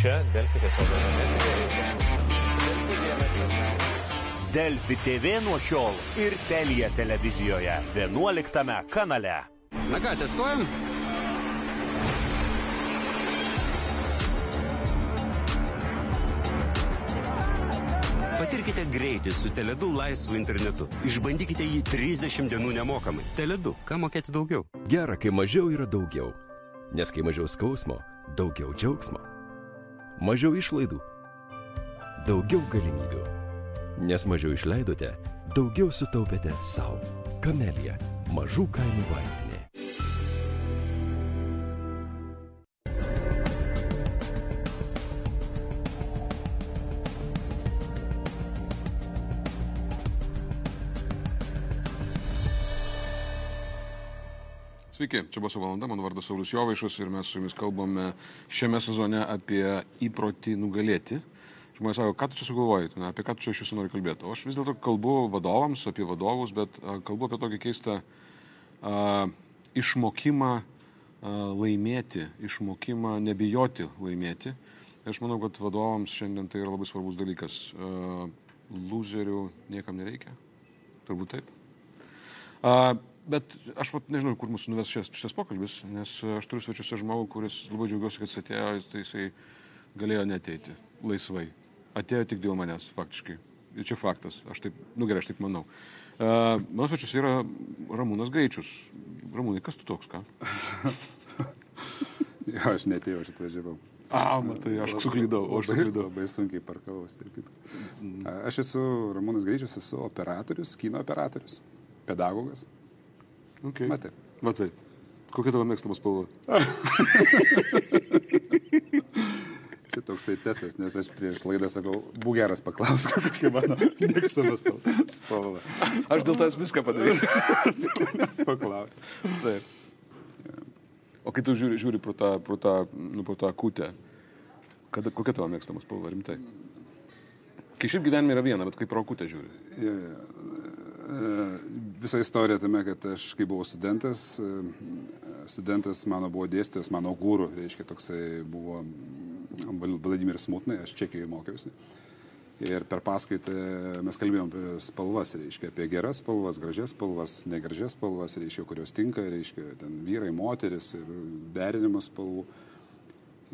Čia Delfi tiesiog Delfi TV nuo šiol ir Telija televizijoje 11 kanale. Na ką, testuojam? Patirkite greitį su Teledu laisvu internetu. Išbandykite jį 30 dienų nemokamai. Teledu, ką mokėti daugiau? Gera, kai mažiau yra daugiau. Nes kai mažiau skausmo, daugiau džiaugsmo. Mažiau išlaidų, daugiau galimybių. Nes mažiau išleidote, daugiau sutaupėte savo. Kamelija - mažų kainų vaistinė. Sveiki, čia buvo valanda, mano vardas Saulis Jovaišas ir mes su jumis kalbame šiame sezone apie įprotį nugalėti. Žmonės sako, ką tu čia sugalvoji, Na, apie ką tu čia iš jūsų nori kalbėti. O aš vis dėlto kalbu vadovams, apie vadovus, bet kalbu apie tokį keistą a, išmokimą a, laimėti, išmokimą nebijoti laimėti. Aš manau, kad vadovams šiandien tai yra labai svarbus dalykas. A, loserių niekam nereikia. Turbūt taip. A, bet aš vat, nežinau, kur mūsų nuves šis, šis pokalbis, nes aš turiu svečiuose žmogų, kuris labai džiaugiuosi, kad jis atėjo, tai jisai galėjo neteiti laisvai. Atėjo tik dėl manęs, faktiškai. Ir čia faktas, aš taip, nu gerai, aš taip manau. Uh, mano svečius yra Ramūnas Gaičius. Ramūnai, kas tu toks, ką? jo, aš netėjau, aš atvažiavau. A, matai, aš suklydau, o aš Labai, suklydau. labai sunkiai parkavau, tarp kitko. Aš esu Ramūnas Greičius, esu operatorius, kino operatorius, pedagogas. Okay. Matai. Matai. Kokia tavo mėgstama spalva? Čia toksai testas, nes aš prieš laidą sakau, būk geras paklausk, kokia mano mėgstama spalva. Aš dėl tavęs viską padarysiu. Nes paklaus. Taip. O kai tu žiūri, žiūri pro tą, pro tą, nu, pro tą kūtę, kada, kokia tavo mėgstama spalva, rimtai? Kai šiaip gyvenime yra viena, bet kai pro kūtę žiūri. Visa istorija tame, kad aš, kai buvau studentas, e, studentas mano buvo dėstytojas, mano gūrų, reiškia, toksai buvo Vladimiras Smutnai, aš Čekijoje mokiausi. Ir per paskaitą mes kalbėjom apie spalvas, reiškia, apie geras spalvas, gražias spalvas, negražias spalvas, reiškia, kurios tinka, reiškia, ten vyrai, moteris ir derinimas spalvų.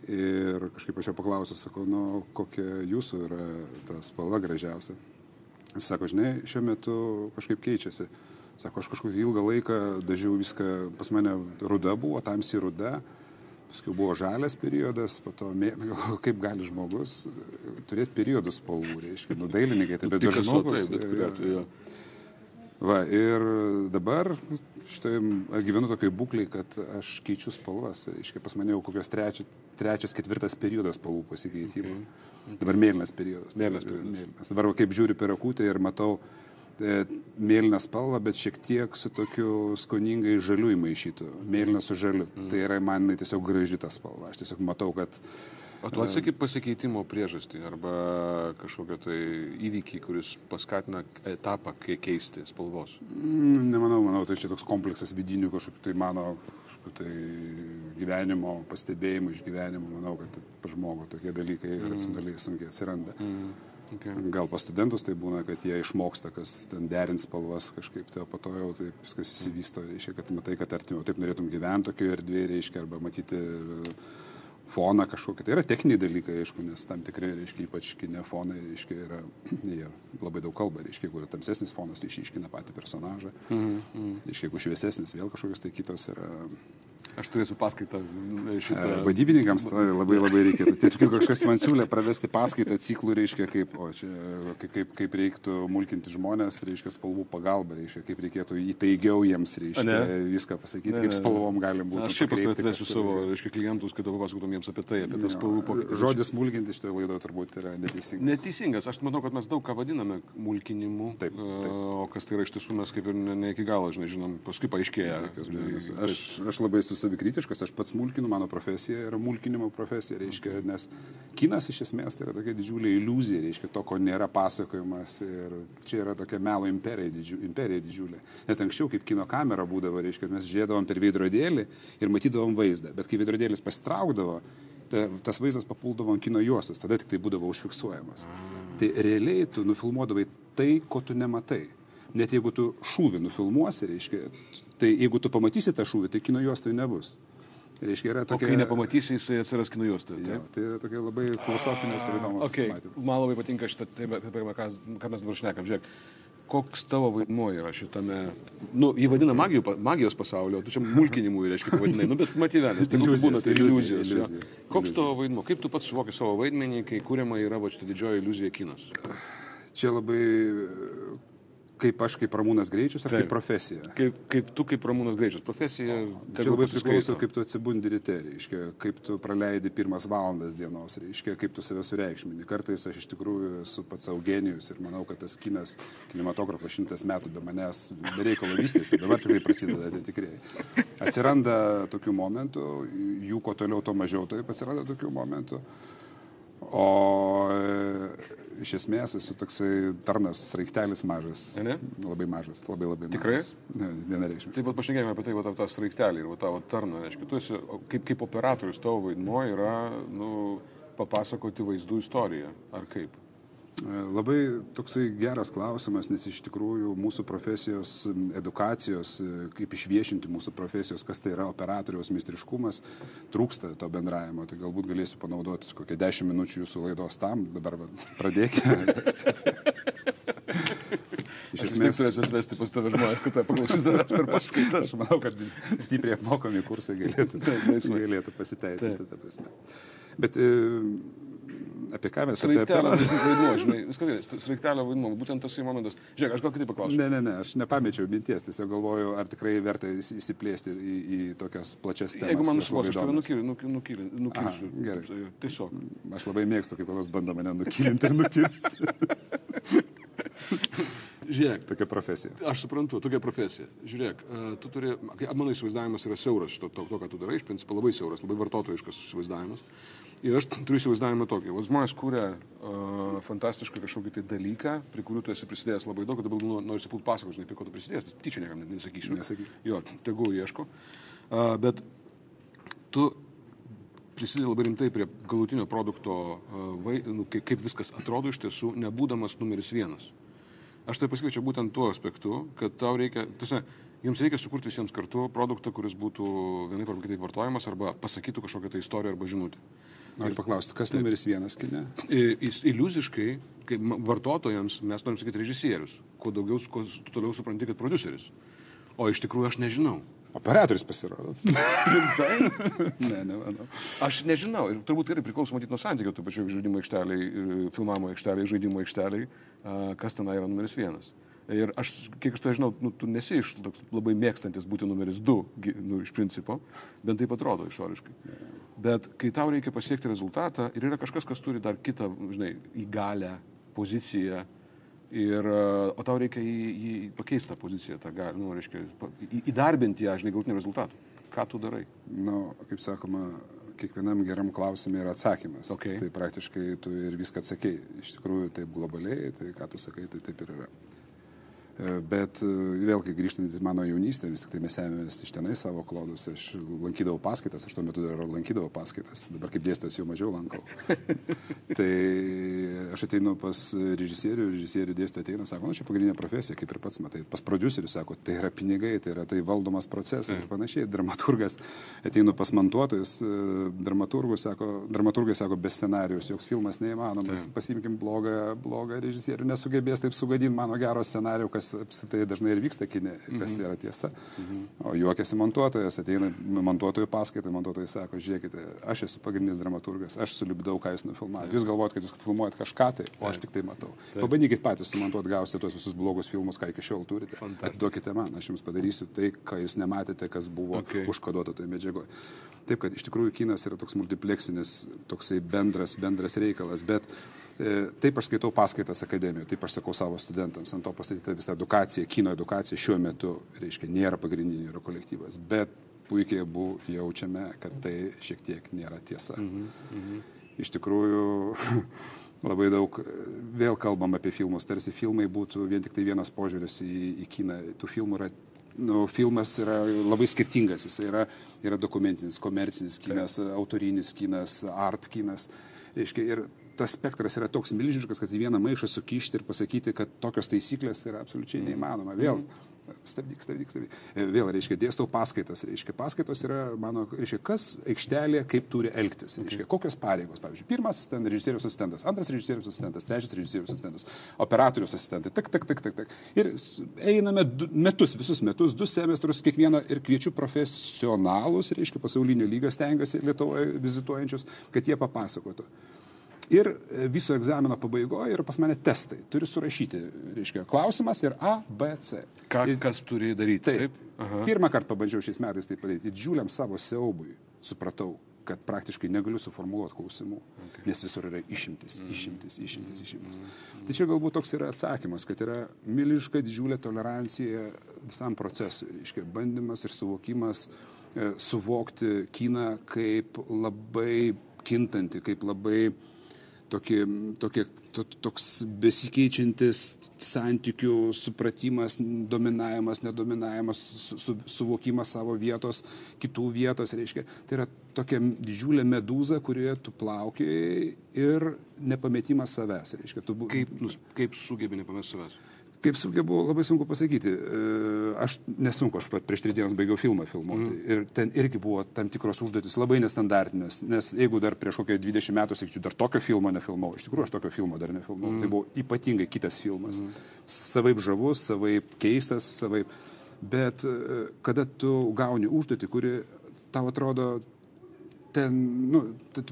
Ir kažkaip aš jo paklausiau, sakau, nu, kokia jūsų yra ta spalva gražiausia. Jis sako, žinai, šiuo metu kažkaip keičiasi. Sako, aš kažkokį ilgą laiką dažiau viską, pas mane ruda buvo, tamsi ruda, paskui buvo žalias periodas, po to, kaip gali žmogus turėti periodus spalvų, reiškia, nu dailininkai, tai bet Picasso, žmogus. taip, bet kuriuo jo, atveju. Va, ir dabar štai gyvenu tokiai būkliai, kad aš keičiu spalvas. Reiškia, pas mane jau kokios trečia, trečias, ketvirtas periodas spalvų pasikeitimo. Dabar mėlynas periodas. Mėlynas periodas. Mėlynas. Dabar va, kaip žiūriu per akutę ir matau e, mėlyną spalvą, bet šiek tiek su tokiu skoningai žaliu įmaišytu. Mėlyną su žaliu. Mm. Tai yra man tiesiog graži ta spalva. Aš tiesiog matau, kad O tu atsakyti pasikeitimo priežastį arba kažkokią tai įvykį, kuris paskatina etapą keisti spalvos. Mm, Nemanau, manau, tai čia toks kompleksas vidinių kažkokių tai mano kažkokių tai gyvenimo pastebėjimų, išgyvenimų. Manau, kad pas žmogų tokie dalykai mm. racionaliai sunkiai atsiranda. Mm. Gal pas studentus tai būna, kad jie išmoksta, kas ten derins spalvas kažkaip, tai po to jau taip viskas įsivysto, reiškia, kad matai, kad artimiau taip norėtum gyventi tokioje erdvėje, reiškia, arba matyti e, foną kažkokį. Tai yra techniniai dalykai, aišku, nes tam tikrai, reiškia, ypač kine fonai, reiškia, yra, jie labai daug kalba, reiškia, jeigu yra tamsesnis fonas, tai išiškina patį personažą. Mm -hmm. Reiškia, jeigu šviesesnis, vėl kažkokios tai kitos yra. Aš turėsiu paskaitą šitą. E, Vadybininkams tai labai labai reikėtų. Tai kaip kažkas man siūlė pravesti paskaitą ciklų, reiškia, kaip, o, čia, kaip, kaip, kaip reiktų mulkinti žmonės, reiškia, spalvų pagalba, reiškia, kaip reikėtų įtaigiau jiems, reiškia, Ne. viską pasakyti, Ne, kaip ne, ne. spalvom gali būti. Aš šiaip paskui atvesiu savo, reiškia, klientus, kad papasakotum jiems apie tai, apie tas spalvų pokyčius. Žodis mulkinti šitoje laidoje turbūt yra neteisingas. Neteisingas. Aš manau, kad mes daug ką vadiname mulkinimu. Taip, taip. O kas tai yra iš tiesų, mes kaip ir ne, ne iki galo, žinai, žinom, paskui paaiškėja. Abejonės. Aš, aš labai esu savikritiškas, aš pats mulkinu, mano profesija yra mulkinimo profesija, reiškia, nes kinas iš esmės tai yra tokia didžiulė iliuzija, reiškia, to, ko nėra pasakojimas ir čia yra tokia melo imperija, didžiu, imperija didžiulė. Net anksčiau, kaip kino kamera būdavo, reiškia, mes žiūrėdavom per veidrodėlį ir matydavom vaizdą, bet kai veidrodėlis pasitraukdavo, ta, tas vaizdas papuldavo ant kino juostos, tada tik tai būdavo užfiksuojamas. Tai realiai tu nufilmuodavai tai, ko tu nematai. Net jeigu tu šūvį nufilmuosi, reiškia, tai jeigu tu pamatysi tą šūvį, tai kino juostai nebus. Reiškia, yra O tokia... kai nepamatysi, jisai atsiras kino juostoje. Jo, taip? tai yra tokia labai filosofinės ir įdomus Okay. matymas. Man labai patinka šitą, tai, ką, ką mes dabar šnekam. Žiūrėk, koks tavo vaidmuo yra šitame, nu, jį vadina magijų, magijos pasaulio, o tu čia mulkinimų, reiškia, pavadinai, nu, bet matyvelės, tai Iliuzijos, būna, tai iliuzijos. jo. iliuzija, Koks iliuzija. tavo vaidmuo, kaip tu pats suvoki savo vaidmenį, kai kūriama yra va šitą didžioji iliuzija kinas? Čia labai kaip aš, kaip Ramūnas Greičius, ar Taip. kaip profesija. Kaip, kaip tu, kaip Ramūnas Greičius, profesija. Čia labai priklauso, kaip tu atsibundi ryte, reiškia, kaip tu praleidi pirmas valandas dienos, reiškia, kaip tu save sureikšmini. Kartais aš iš tikrųjų esu pats Eugenijus ir manau, kad tas kinas, kinematografas šimtas metų be manęs bereikalo vystėsi, dabar tik tai prasideda, tai tikrai. Atsiranda tokių momentų, jų kuo toliau, tuo mažiau taip atsiranda tokių momentų. O iš esmės esu toksai tarnas, sraigtelis mažas. Ne? Labai mažas, labai labai Tikrai? mažas. Ne, Vienareikšmiai. Taip pat pašnekėjome apie tai, va, tą, sraigtelį ir va, tavo tarną. Reiškia, tu esi, kaip, kaip operatorius tavo vaidmuo yra nu, papasakoti vaizdų istoriją. Ar kaip? Labai toksai geras klausimas, nes iš tikrųjų mūsų profesijos edukacijos, e, kaip išviešinti mūsų profesijos, kas tai yra operatoriaus mistriškumas, trūksta to bendravimo. Tai galbūt galėsiu panaudoti kokią dešimt minučių jūsų laidos tam, dabar pradėkime. Iš tiek turėsiu atvesti pas tave žmonės, kad paklausytų tavęs per paskaitas. Aš manau, kad stipriai apmokami kursai galėtų, Taip, galėtų pasiteisinti. ta prasme. Bet e, apie ką mes apie Sraigtelio vaidmuo, žinai, gerai, sraigtelio vaidmuo, būtent tasai momentas. Žiūrėk, aš gal kitaip paklausiu. Ne, ne, ne, aš nepamečiau minties, tiesiog galvoju, ar tikrai verta įs- įsiplėsti į, į tokias plačias temas. Jeigu man nušluos, aš tave nukyliu, nukilsiu. Aha, gerai. Tiesiog. Aš labai mėgstu, kai kas bando mane nukilinti ir nukirsti. Žiūrėk, Tokia profesija. Aš suprantu, tokia profesija. Žiūrėk, e, tu turi, mano įsivaizdavimas yra siauras šito, to, to, ką tu darai, iš principo labai siauras, labai vartotojiškas įsivaizdavimas. Ir aš turiu įsivaizdavimą tokį. Vat žmonės kūrė uh, fantastišką kažkokį tai dalyką, prie kurių tu esi prisidėjęs labai daug, kad dabar nu, nori pult pasakoti, žinai, apie ko tu prisidėjęs. Tyčia niekam nesakysiu. Nesakyk. Jo, tegul ieško. Uh, bet tu prisidedi labai rimtai prie galutinio produkto, uh, vai, nu, kaip, kaip viskas atrodo iš tiesų, nebūdamas numeris vienas. Aš tai pasakyčiau būtent tuo aspektu, kad tau reikia, tuose, jums reikia sukurti visiems kartu produktą, kuris būtų vienaip arba kitaip vartojamas arba pasakytų kažkokią tai istoriją arba žinutę. Noriu paklausti, kas numeris vienas kine? Iliuziškai, kaip vartotojams, mes norim sakyti režisierius. Kuo daugiau, kuo toliau supranti, kad prodiuseris. O iš tikrųjų aš nežinau. Operatorius pasirodo. Rimtai? ne, nemanau. Aš nežinau. Ir turbūt irgi priklauso matyti nuo santykio, tų pačių žaidimų aikšteliai, filmavimo aikšteliai, žaidimų aikšteliai, kas ten yra numeris vienas. Ir aš, kiek aš to žinau, nu, tu nesi iš toks labai mėgstantis būti numeris du, gi- nu, iš principo, bent taip atrodo išoriškai. Bet kai tau reikia pasiekti rezultatą ir yra kažkas, kas turi dar kitą, žinai, įgalę poziciją, ir, a, o tau reikia į, į pakeisti tą poziciją, tą gal, nu, reiškia, įdarbinti ją, žinai, galutinį rezultatą. Ką tu darai? Nu, kaip sakoma, kiekvienam geram klausimui yra atsakymas. Okay. Tai praktiškai tu ir viską atsakei. Iš tikrųjų, taip globaliai, tai ką tu sakai, tai taip ir yra. Bet e, vėlgi grįžtant į mano jaunystę, vis tik tai mes ėmėmės iš tenai savo klodus, aš lankydavau paskaitas, aš tuo metu dar lankydavau paskaitas, dabar kaip dėstytojas jau mažiau lankau. tai aš ateinu pas režisierių, režisierių dėstytoją ateina, sako, nu čia pagrindinė profesija, kaip ir pats matai. Pas producerių sako, tai yra pinigai, tai yra tai valdomas procesas ir panašiai. Dramaturgas ateinu pas montuotojus, e, dramaturgus sako, dramaturgai sako, be scenarijus, joks filmas neįmanomas, pasimkim blogą, blogą režisierių, nesugebės taip sugadinti mano gero scenarijų, kas apsitai dažnai ir vyksta kinė, kas Mhm. yra tiesa. O juokiasi montuotojas, ateina montuotojų paskaitą, montuotojai sako, žiūrėkite, aš esu pagrindinis dramaturgas, aš sulibdau, ką jūs nufilmavote. Jūs galvojate, kad jūs filmuojate kažką tai, o aš tik tai matau. Pabandykit patys sumontuoti, gausite tuos visus blogus filmus, ką iki šiol turite. Atiduokite man, aš jums padarysiu tai, ką jūs nematėte, kas buvo Okay. užkoduota toje medžiagoje. Taip, kad iš tikrųjų kinas yra toks multipleksinis, toksai bendras, bendras reikalas, bet taip aš skaitau paskaitas akademijoje, taip aš sakau savo studentams, ant to pastatyta visa edukacija, kino edukacija šiuo metu, reiškia, nėra pagrindinio yra kolektyvas, bet puikiai abu jaučiame, kad tai šiek tiek nėra tiesa. Iš tikrųjų, labai daug, vėl kalbam apie filmus, tarsi filmai būtų vien tik tai vienas požiūris į, į kiną, tų filmų yra nu, filmas yra labai skirtingas. Jis yra, yra dokumentinis, komercinis kinas, autorinis kinas, art kinas. Reiškia, ir tas spektras yra toks milžiniškas, kad į vieną maišą sukišti ir pasakyti, kad tokios taisyklės yra absoliučiai neįmanoma. Vėl. Stabdyk, stabdyk, stabdyk. E, Vėl, reiškia, dėstau paskaitas. Reiškia, paskaitos yra mano, reiškia, kas aikštelėje, kaip turi elgtis. Reiškia, kokios pareigos. Pavyzdžiui, pirmas ten režisierius asistentas, antras režisierius asistentas, trečias režisierius asistentas, operatorius asistentai. Tak, tak, tak, tak, tak. Ir einame du, metus, visus metus, du semestrus kiekvieną ir kviečiu profesionalus, reiškia, pasaulinio lygio stengiuosi Lietuvoje vizituojančius, kad jie papasakotų. Ir e, viso egzamino pabaigoje yra pas mane testai. Turiu surašyti, reiškia, klausimas ir A, B, C. Ką, kas turi daryti? Taip. Aha. Pirmą kartą pabandžiau šiais metais tai padaryti. Didžiuliam savo siaubui supratau, kad praktiškai negaliu suformuoluoti klausimų, okay. nes visur yra išimtis, išimtis, išimtis, išimtis. Mm. Tai čia galbūt toks yra atsakymas, kad yra milžiniška didžiulė tolerancija visam procesui, reiškia bandymas ir suvokimas e, suvokti kiną kaip labai kintanti, kaip labai tokį, tokį, to, toks besikeičiantis santykių supratimas, dominavimas, nedominavimas, su, su, suvokimas savo vietos, kitų vietos, reiškia. Tai yra tokia didžiulė medūza, kurioje tu plaukiai ir nepametimas savęs. Reiškia, tu, Kaip, kaip sugebi nepamesti savęs? Kaip sugebu, labai sunku pasakyti. E, Aš nesunku, aš pat prieš tris dienas baigiau filmą filmuoti. Mm. Ir ten irgi buvo tam tikros užduotis labai nestandartinės. Nes jeigu dar prieš kokią 20 metų, sakyčiau, dar tokio filmo nefilmau, iš tikrųjų aš tokio filmo dar nefilmau. Mm. Tai buvo ypatingai kitas filmas. Mm. Savaip žavus, savaip keistas, savaip. Bet e, kada tu gauni užduotį, kuri tau atrodo ten, nu,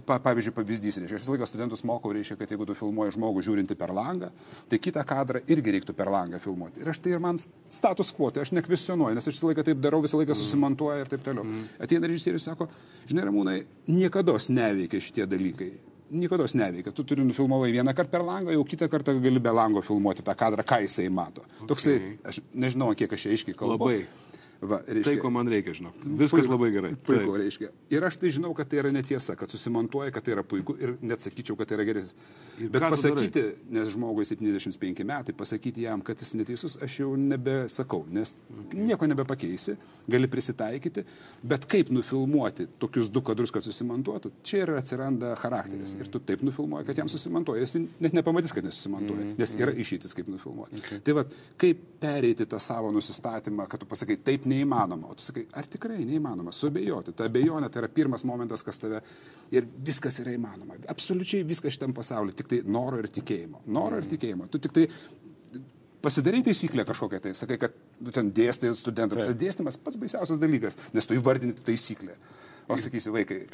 pavyzdžiui, pavyzdys, reiškia, aš visą laiką studentus mokau, reiškia, kad jeigu tu filmuoji žmogų žiūrinti per langą, tai kitą kadrą irgi reiktų per langą filmuoti. Ir aš tai ir man status quo, tai aš nekvesionuoju, nes aš visą laiką taip darau, visą laiką susimontuoju ir taip toliau. Mm. Ateina režisierius, sako, žinai, Ramūnai, niekada neveikia šitie dalykai. Niekada neveikia. Tu turi nufilmuovai vieną kartą per langą, jau kitą kartą gali be lango filmuoti tą kadrą, ką jisai mato. Okay. Toksai, aš nežinau, kiek aš čia aiškiai kalbu. Labai. Va, Tai, reiškia, ko man reikia, žinok. Viskas Puiku. labai gerai. Puiku, Taip. reiškia. Ir aš tai žinau, kad tai yra netiesa, kad susimontuoja, kad tai yra puiku ir net sakyčiau, kad tai yra geresnis. Bet pasakyti, nes žmogui 75 metai, pasakyti jam, kad jis neteisus, aš jau nebesakau, nes nieko nebepakeisi, gali prisitaikyti, bet kaip nufilmuoti tokius du kadrus, kad susimontuotų, čia ir atsiranda charakteris. Ir tu taip nufilmuoji, kad jam susimontuoja. Jis net nepamatys, kad nesusimontuoja, nes yra išeitis, kaip nufilmuoti. Okay. Tai vad, kaip pereiti tą savo nusistatymą, kad tu pasakai, taip neįmanoma, o tu sakai, ar tikrai neįmanoma, suabejoti. Ta abejonė tai yra pirmas momentas, kas tave ir viskas yra įmanoma. Absoliučiai viskas šitam pasauliu, tik tai noro ir tikėjimo. Noro ir tikėjimo. Tu tik tai pasidarai taisyklę kažkokią tai, sakai, kad tu ten dėstai studentam. Tas dėstymas pats baisiausias dalykas, nes tu įvardinti taisyklę. O sakysi, vaikai,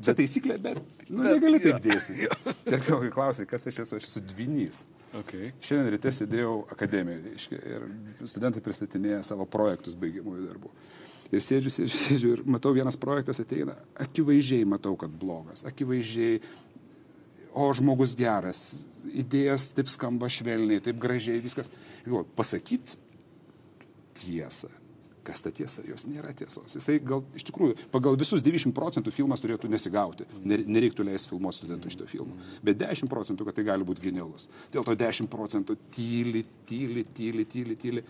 čia taisyklė, bet nu, negali taip dėstyti. Ir kai klausai, kas aš esu, aš esu dvinys. Okay. Šiandien ryte sėdėjau akademijoje reiškia, ir studentai pristatinėja savo projektus baigiamųjų darbų. Ir sėdžiu, sėdžiu, sėdžiu ir matau, vienas projektas ateina, akivaizdžiai matau, kad blogas, akivaizdžiai, o žmogus geras, idėjas taip skamba švelniai, taip gražiai, viskas. Jo, pasakyt tiesą. Kas ta tiesa, jos nėra tiesos. Jisai gal iš tikrųjų pagal visus 90 procentų filmas turėtų nesigauti. Ner- Nereiktų leisti filmuoti studentų šito filmo. Bet 10 procentų, kad tai gali būti genialus. Dėl to 10 procentų tyli, tyli, tyli, tyli, tyli.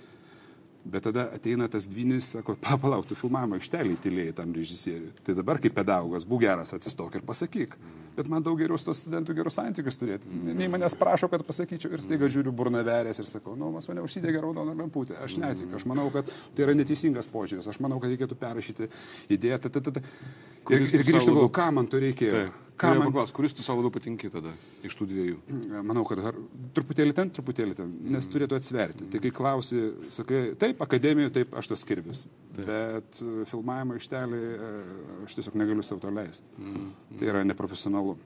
Bet tada ateina tas dvinis, sako, papalauk, tu filmavimo aikštelį tylėjai tam režisieriui. Tai dabar kaip pedagogas, būk geras, atsistok ir pasakyk. Bet man daug geriau su to studentų gerus santykius turėti. Nei manęs prašo, kad pasakyčiau ir staiga žiūriu burna verės ir sakau, nu, mas mane užsidegė raudona lemputė. Aš netikiu. Aš manau, kad tai yra neteisingas požiūris. Aš manau, kad reikėtų perrašyti idėją. Ta, ta, ta. Ir, ir tu grįžtu, galvoju, ką man to reikėjo. Taip. Ką man... paklaus, kuris tu savo labiau patinki tada iš tų dviejų? Manau, kad har, truputėlį ten, truputėlį ten, nes turėtų atsverti. Tai kai klausi, sakai, taip, akademijoje, taip, aš tas skirbis. Bet e, filmavimo aikštelį e, aš tiesiog negaliu savo to leisti. Tai yra neprofesionalu.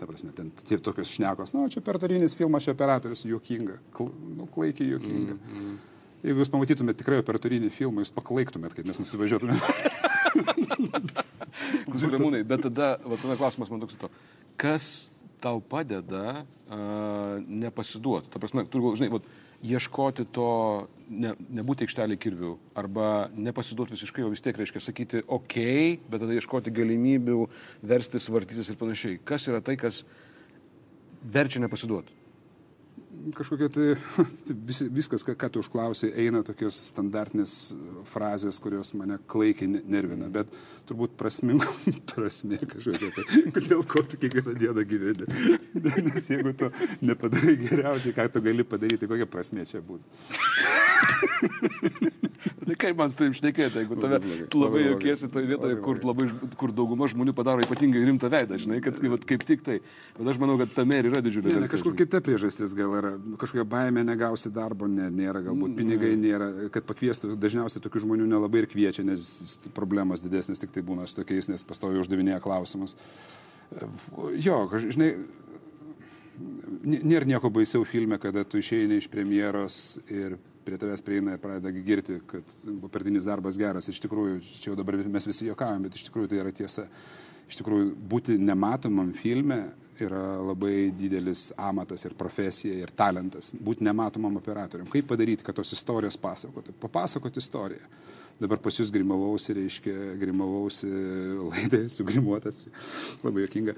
Ta prasme, ten tie tokios šnekos, na, čia operatorinis filmas, čia operatorius, juokinga. Kl, nu, klaikiai juokinga. Jeigu jūs pamatytumėte tikrai operatorinį filmą, jūs paklaiktumėt, kaip mes nusivažiuotumėte. Klausyk, Ramūnai, bet tada, va, tada klausimas man toks, to, kas tau padeda uh, nepasiduoti? Ta prasme, turiu, žinai, va, ieškoti to, ne, nebūti aikštelį kirvių, arba nepasiduoti visiškai, o vis tiek reiškia sakyti, ok, bet tada ieškoti galimybių, verstis, vartytis ir panašiai. Kas yra tai, kas verčia nepasiduoti? Kažkokia tai vis, viskas, ką, ką tu užklausai, eina tokios standartinės frazės, kurios mane klaikiai ne- nervina, bet turbūt prasmingo prasmė kažkokia. Tai, dėl ko tu kiekvieną dieną gyveni. Nes jeigu tu nepadarai geriausiai, ką tu gali padaryti, kokia prasmė čia būtų. Tai kaip man su tavim šnekėti, jeigu tave tu labai jokiesi toje vietoje, kur, labai, kur dauguma žmonių padaro ypatingai rimtą veidą, žinai, kad vat, kaip tik tai. Bet aš manau, kad tame ir yra didžiulė Ne, ne, kažkur kita priežastis gal yra, kažkokia baimė negausi darbo, ne, nėra, galbūt pinigai nėra, kad pakviestų, dažniausiai tokių žmonių nelabai ir kviečia, nes problemos didesnės tik tai būna su tokiais, nes pastovi uždavinėja klausimus. Jo, žinai, nėra nieko baisiau filme, kada tu išeini iš premjeros ir prie tavęs prieina ir pradeda girti, kad partinis darbas geras. Iš tikrųjų, čia jau dabar mes visi juokavom, bet iš tikrųjų tai yra tiesa. Iš tikrųjų, būti nematomam filme yra labai didelis amatas ir profesija ir talentas. Būti nematomam operatorium. Kaip padaryti, kad tos istorijos pasakotų? Papasakoti istoriją. Dabar pas jūs grimavausi, reiškia, grimavausi laidai, sugrimuotas. Labai jokinga.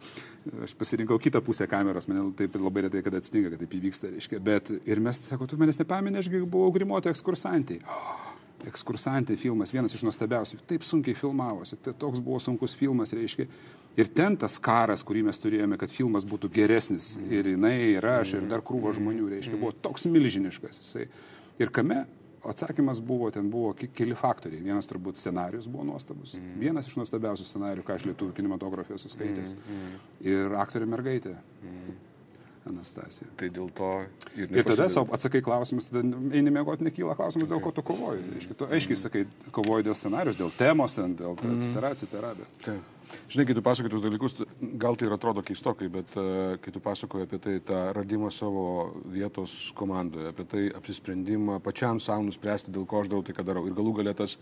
Aš pasirinkau kitą pusę kameros, man taip labai retai, kad atsitinka, kad taip įvyksta, reiškia. Bet ir mes, sako, tu manęs nepaminė, aš buvau grimuoto ekskursantį. Oh, ekskursantė filmas, vienas iš nuostabiausių. Taip sunkiai filmavosi, tai toks buvo sunkus filmas, reiškia. Ir ten tas karas, kurį mes turėjome, kad filmas būtų geresnis. Ir jinai, ir aš, ir dar krūvo žmonių, reiškia, buvo toks milžiniškas. Jisai. Ir kame atsakymas buvo, ten buvo ke- keli faktoriai. Vienas turbūt scenarius buvo nuostabus. Mm. Vienas iš nuostabiausių scenarių, ką aš lietuvių kinematografė esu skaitęs. Mm. Ir aktorė mergaitė. Mm. Anastasija. Tai dėl to ir, Ir tada savo atsakai klausimus, tada eini mėgoti, nekyla klausimas, dėl ko tu kovoji. Reiškia, tu aiškiai sakai, kovoji dėl scenarius, dėl temos, dėl mm. etc. etc. Taip. Žinai, kai tu pasakoji tus dalykus, gal tai ir atrodo keistokai, bet uh, kai tu pasakoji apie tai, tą radimą savo vietos komandoje, apie tai apsisprendimą pačiam savo nuspręsti, dėl ko aš darau tai, ką darau. Ir galų galėtas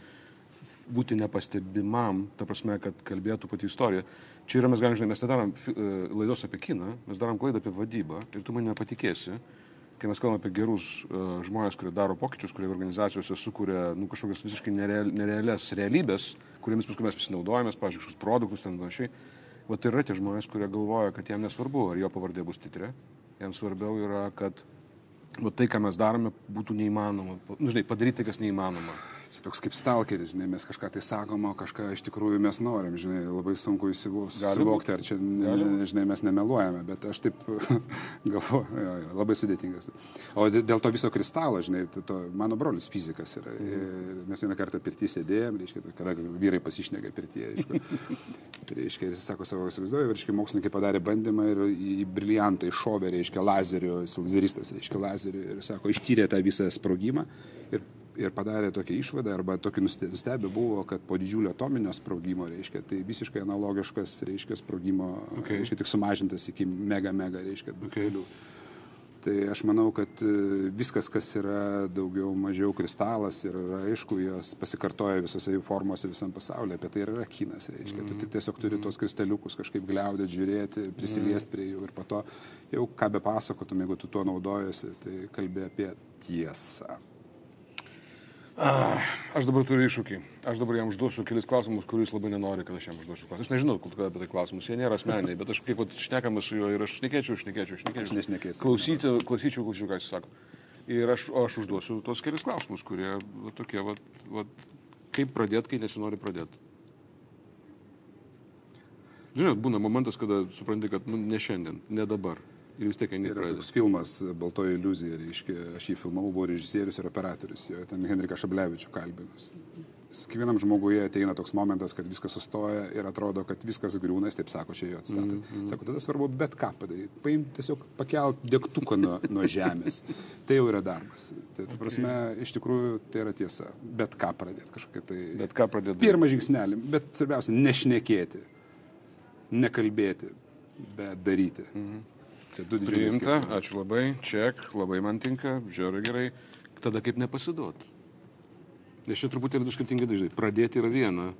būti nepastebimam, ta prasme, kad kalbėtų pati istorija. Čia yra, mes galime, žinai, mes nedarom e, laidos apie kiną, mes darom klaidą apie vadybą ir tu man nepatikėsi, kai mes kalbame apie gerus uh, žmonės, kurie daro pokyčius, kurie organizacijose sukuria nu, kažkokias visiškai nereal, nerealias realybės, kuriamis paskui mes visi naudojamės, pavyzdžiui, kažkokius produktus ten panašiai. O tai yra tie žmonės, kurie galvoja, kad jam nesvarbu, ar jo pavardė bus titrė. Jam svarbiau yra, kad va, tai, ką mes darome, būtų neįmanoma. Nu, žinai, padaryti tai, kas neįmanoma. Čia toks kaip stalkeris, žinai, mes kažką tai sakom, o kažką iš tikrųjų mes norim, žinai, labai sunku suvokti, ar čia, ne, žinai, mes nemeluojame, bet aš taip galvoju, labai sudėtingas. O dė- dėl to viso kristalo, žinai, to, mano brolis fizikas yra. Ir mes vieną kartą pirtį sėdėjom, reiškia, kada vyrai pasišneka pirtyje, aišku. reiškia, jis sako savo įsivaizduoju, reiškia, mokslininkai padarė bandymą ir į briliantą iššovė, reiškia, lazerio, jis lazeristas, reiškia, lazeriu ir sako, ištyrė tą visą sprogimą ir ir padarė tokią išvadą, arba tokį nuste- nustebę buvo, kad po didžiulio atominio sprogimo, reiškia, tai visiškai analogiškas, reiškia, sprogimo, Okay. reiškia, tik sumažintas iki mega, mega, reiškia, Okay. dalių. Tai aš manau, kad e, viskas, kas yra daugiau mažiau kristalas ir yra aišku, jos pasikartoja visose jų formose visam pasaulyje, apie tai yra kinas, reiškia. Tu tik tiesiog turi tos kristaliukus kažkaip gliaudėti, žiūrėti, prisiliesti prie jų ir po to jau ką be pasakotum, jeigu tu tuo naudojasi, tai kalbė apie tiesą. Aš dabar turiu iššūkį. Aš dabar jam užduosiu kelis klausimus, kuriuos labai nenori, kad aš jam užduosiu klausimus. Aš nežinau, kur apie tai klausimus, jie nėra asmeniai, bet aš kaip šnekamas su juo ir aš šnekėčiau, šnekėčiau, šnekėčiau. Aš nešnekėsiu. Klausyti, klausyčiau, klausyčiau, ką jis sako. Ir aš, aš užduosiu tos kelis klausimus, kurie va, tokie, va, va, kaip pradėti, kai nesinori pradėti. Žinot, būna momentas, kada supranti, kad nu, ne šiandien, ne dabar. Ir vis tiek eini Yra pradėti. toks filmas Baltoji iliuzija, reiškia, aš jį filmavau, buvo režisierius ir operatorius, jo ten Henrikas Šablevičių kalbinus. Kiekvienam žmoguje ateina toks momentas, kad viskas sustoja ir atrodo, kad viskas griūna, jis taip sako, čia jo atstatė. Mm, mm. Sako, tada svarbu bet ką padaryti. Paim tiesiog pakelt degtuką nuo, nuo žemės. Tai jau yra darbas. Tai, ta prasme, iš tikrųjų, tai yra tiesa. Bet ką pradėti kažkokia tai. Bet ką pradėti? Pirmą žingsnelį, bet svarbiausia, nešnekėti, nekalbėti, bet daryti. Mhm. Tai du didžiuliai Priimta, ačiū labai, ček, labai man tinka, žiūri gerai. Tada kaip nepasiduot. Nes čia truputį yra du skirtingi dažnai. Pradėti yra viena,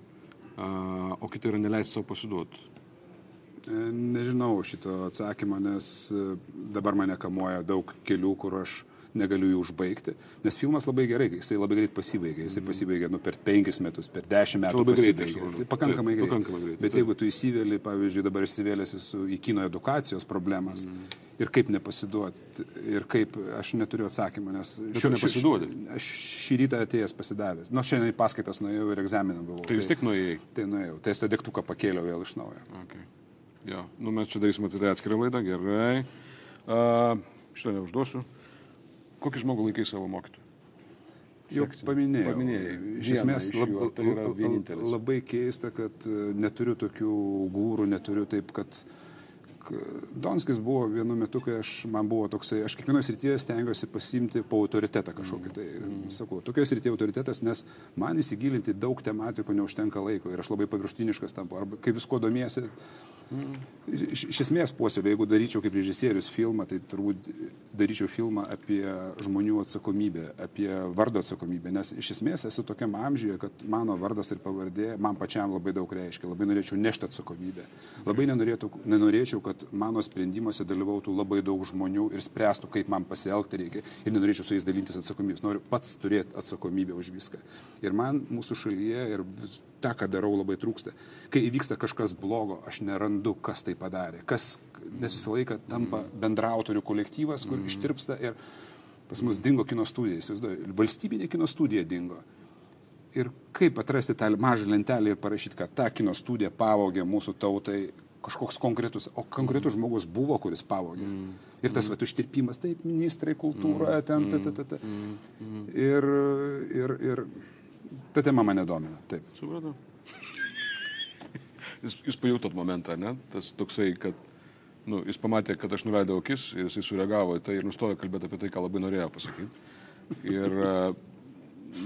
o kita yra neleisti savo pasiduot. E, Nežinau šito atsakymo, nes e, dabar mane kamuoja daug kelių, kur aš negaliu jų užbaigti. Nes filmas labai gerai, jisai labai greit pasibaigia. Jisai pasibaigia nu, per penkis metus, per dešimt metų. Mhm. labai suprantu. Tai pakankamai greit. pakankamai greitai, Bet taip. jeigu tu įsivėli, pavyzdžiui, dabar įsivėlėsi su, į kino edukacijos problemas Mhm. Ir kaip nepasiduoti. Ir kaip aš neturiu atsakymą, nes tu nepasiduodi? Aš šį rytą atėjęs pasidavęs. Nu, šiandien į paskaitas nuėjau ir egzaminą buvau. Tai vis tik nuėjai. Tai nuėjau. Tai aš tą degtuką pakėliau vėl iš naujo. Okay. Jo, nu mes čia darysime apie tai atskirą laidą, gerai. Uh, šitą neužduosiu. Kokį žmogų laikai savo mokytoju? Jau paminėjau. Paminėjai. Iš esmės lab, tai labai keista, kad e, neturiu tokių gūrų, neturiu taip, kad Donskis buvo vienu metu, kai aš, man buvo toksai, aš kiekvienoje srityje stengiuosi pasimti po autoritetą kažkokį. Tai Mm. sakau, tokioje srityje autoritetas, nes man įsigilinti daug tematikų neužtenka laiko ir aš labai paviršutiniškas tampu. Arba kai visko domiesi, Iš, esmės puoselė, jeigu daryčiau kaip režisierius filmą, tai turbūt daryčiau filmą apie žmonių atsakomybę, apie vardo atsakomybę, nes iš esmės esu tokiam amžiuje, kad mano vardas ir pavardė man pačiam labai daug reiškia, labai norėčiau nešti atsakomybę. Labai nenorėtų, nenorėčiau, kad mano sprendimuose dalyvautų labai daug žmonių ir spręstų, kaip man pasielgti reikia ir nenorėčiau su jais dalintis atsakomybės, noriu pats turėti atsakomybę už viską. Ir man mūsų šalyje ir tą, ką darau, labai trūksta. Kai įvyksta kažkas blogo, aš nerandu, kas tai padarė. Kas, nes visą laiką tampa bendrautorių kolektyvas, kur ištirpsta ir pas mus dingo kino studija, įsivaizduoju, valstybinė kino studija dingo. Ir kaip atrasti tą mažą lentelę ir parašyti, kad ta kino studija pavogė mūsų tautai kažkoks konkretus, o konkretus žmogus buvo, kuris pavogė. Mm. Ir tas mm. va ištirpimas, taip, ministrai, kultūra, mm. ten, ta, ta, ta, ta. Mm. Ir, ir, ir ta tema mane domina, taip. Supratau. Jūs, jūs pajutot momentą, ne? Tas toksai, kad nu, jis pamatė, kad aš nuleidau akis ir jisai sureagavo į tai ir nustojo kalbėti apie tai, ką labai norėjo pasakyti. Ir e,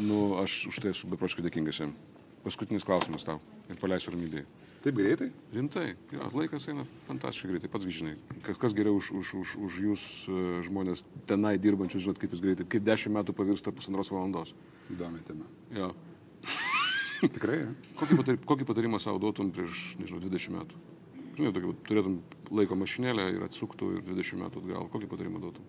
nu, aš už tai esu beprotiškai dėkingas jam. Paskutinis klausimas tau ir paleisiu ramybėje. Taip greitai? Rimtai, jo, laikas eina fantastiškai greitai, pats žinai. Kas, kas geriau už, už, už, už jūs e, žmonės tenai dirbančius, žinot, kaip jūs greitai, kaip dešimt metų pavirsta pusantros valandos. Įdomi tema. Jo. Tikrai? Kokį, patar, kokį patarimą savo duotum prieš, nežinau, 20 metų? Žinai, tokį, turėtum laiko mašinėlę ir atsuktų ir 20 metų atgal. Kokį patarimą duotum?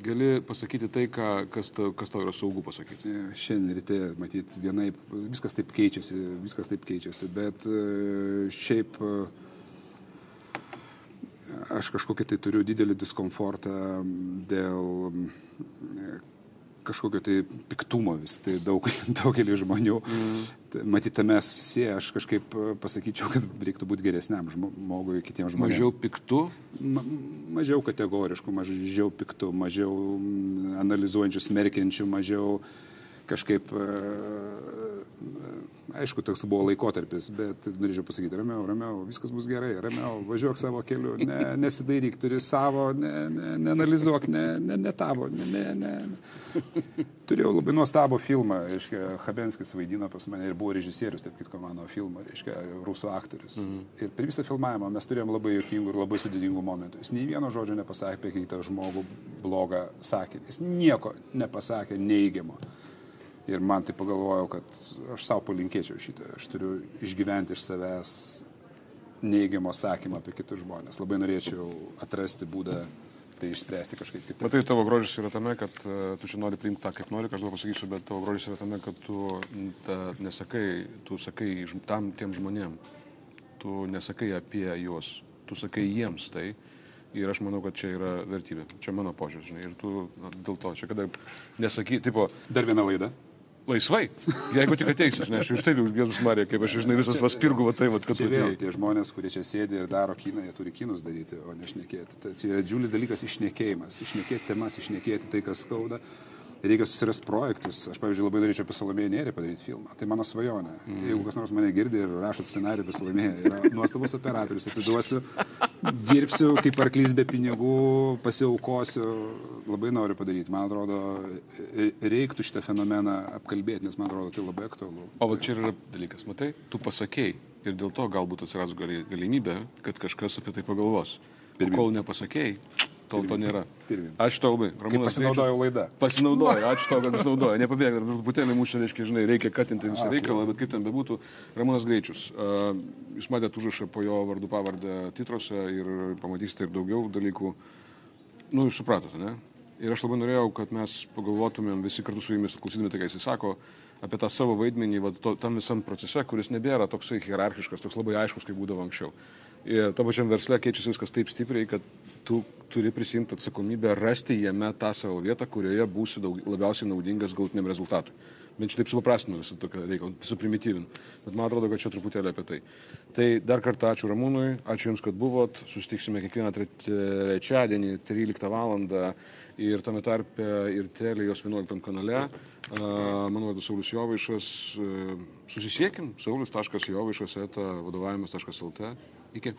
Gali pasakyti tai, ką, kas, ta, kas tau yra saugu pasakyti. Šiandien ryte, matyt, vienaip, viskas taip keičiasi, viskas taip keičiasi, bet e, šiaip e, aš kažkokį tai turiu didelį diskomfortą dėl kažkokio tai piktumo vis, tai daug, daugelį žmonių. Mm. Matyt, tame susiję, aš kažkaip e, pasakyčiau, kad reiktų būti geresniam žmogui, kitiems žmonėms. Mažiau piktų, Ma, mažiau kategoriškų, mažiau piktų, mažiau mm, analizuojančių, smerkiančių, mažiau kažkaip, e, aišku, toks buvo laikotarpis, bet norėčiau pasakyti, ramiau, ramiau, viskas bus gerai, ramiau, važiuok savo keliu, ne, nesidairyk, turi savo, ne, ne, neanalizuok, ne, ne, ne tavo, ne, ne, ne. Turėjau labai nuostabų filmą, reiškia, Habenskis vaidino pas mane ir buvo režisierius, taip kitko mano filmo, reiškia, rusų aktorius. Mm. Ir per visą filmavimą mes turėjom labai jokingų ir labai sudėtingų momentų. Jis nei vieno žodžio nepasakė apie kitą žmogų blogą sakinį. Jis nieko nepasakė neigiamo. Ir man tai pagalvojau, kad aš savo palinkėčiau šitą. Aš turiu išgyventi iš savęs neigiamo sakymą apie kitus žmonės. Labai norėčiau atrasti būdą tai išspręsti kažkaip kitaip. Bet tai tavo grožis yra tame, kad uh, tu čia nori priimti tą, kaip nori, aš dabar pasakysiu, bet tavo grožis yra tame, kad tu ta, nesakai, tu sakai tam tiem žmonėm, tu nesakai apie juos, tu sakai jiems tai. Ir aš manau, kad čia yra vertybė. Čia mano požiūris, žinai. Ir tu na, dėl to, čia kada nesaky, tipo, Dar viena laida. Laisvai, jeigu tik ateisi, žinai, aš iš taip, Jėzus Marija, kaip aš, žinai, visas paspirgu, va tai, va, kad tu atėjai. tie žmonės, kurie čia sėdi ir daro kiną, jie turi kinus daryti, o ne šnekėti. Tai yra džiulis dalykas išnekėjimas. Išnekėti temas, išnekėti tai, kas skauda. Reikia susirasti projektus. Aš, pavyzdžiui, labai norėčiau apie Salomėją Nėrį padaryti filmą. Tai mano svajonė. Mm. Jeigu kas nors mane girdi ir rašo scenarių apie Salomėją, yra nuostabus operatorius, atiduosiu, dirbsiu kaip arklys be pinigų, pasiaukosiu. Labai noriu padaryti. Man atrodo, reiktų šitą fenomeną apkalbėti, nes man atrodo, tai labai aktualu. O va čia yra dalykas, matai, tu pasakėjai ir dėl to galbūt atsiras gali, galimybė, kad kažkas apie tai pagalvos. Ir kol nepasakėjai, tol to nėra. Ačiū tau labai. Ramūnas pasinaudojau laida. Pasinaudojo, ačiū tau, kad pasinaudojo. Nepabėg, dar truputėlį mūsų, reiškia, žinai, reikia katinti visą reikalą, bet kaip ten bebūtų, Ramūnas Greičius. Uh, jūs matėte užrašą po jo vardu pavardę titrose ir pamatysite ir daugiau dalykų. Nu, jūs supratote, ne? Ir aš labai norėjau, kad mes pagalvotumėm visi kartu su jumis, klausydami tai, ką jis sako, apie tą savo vaidmenį va, to, tam visam procese, kuris nebėra toksai hierarchiškas, toks labai aiškus, kaip būdavo anksčiau. Ir to pačiam versle keičiasi viskas taip stipriai, kad tu turi prisimti atsakomybę rasti jame tą savo vietą, kurioje būsi daug, labiausiai naudingas galutiniam rezultatui. Bent šitaip supaprastinu visą tokią reikalą, suprimityvinu. Bet man atrodo, kad čia truputėlį apie tai. Tai dar kartą ačiū Ramūnui, ačiū Jums, kad buvot. Susitiksime kiekvieną trečiadienį 13 val. ir tame tarpe ir Telijos 11 kanale. Mano vardas Saulis Jovaišas. Susisiekim, saulis.jovaišas, eta vadovavimas.lt. Iki.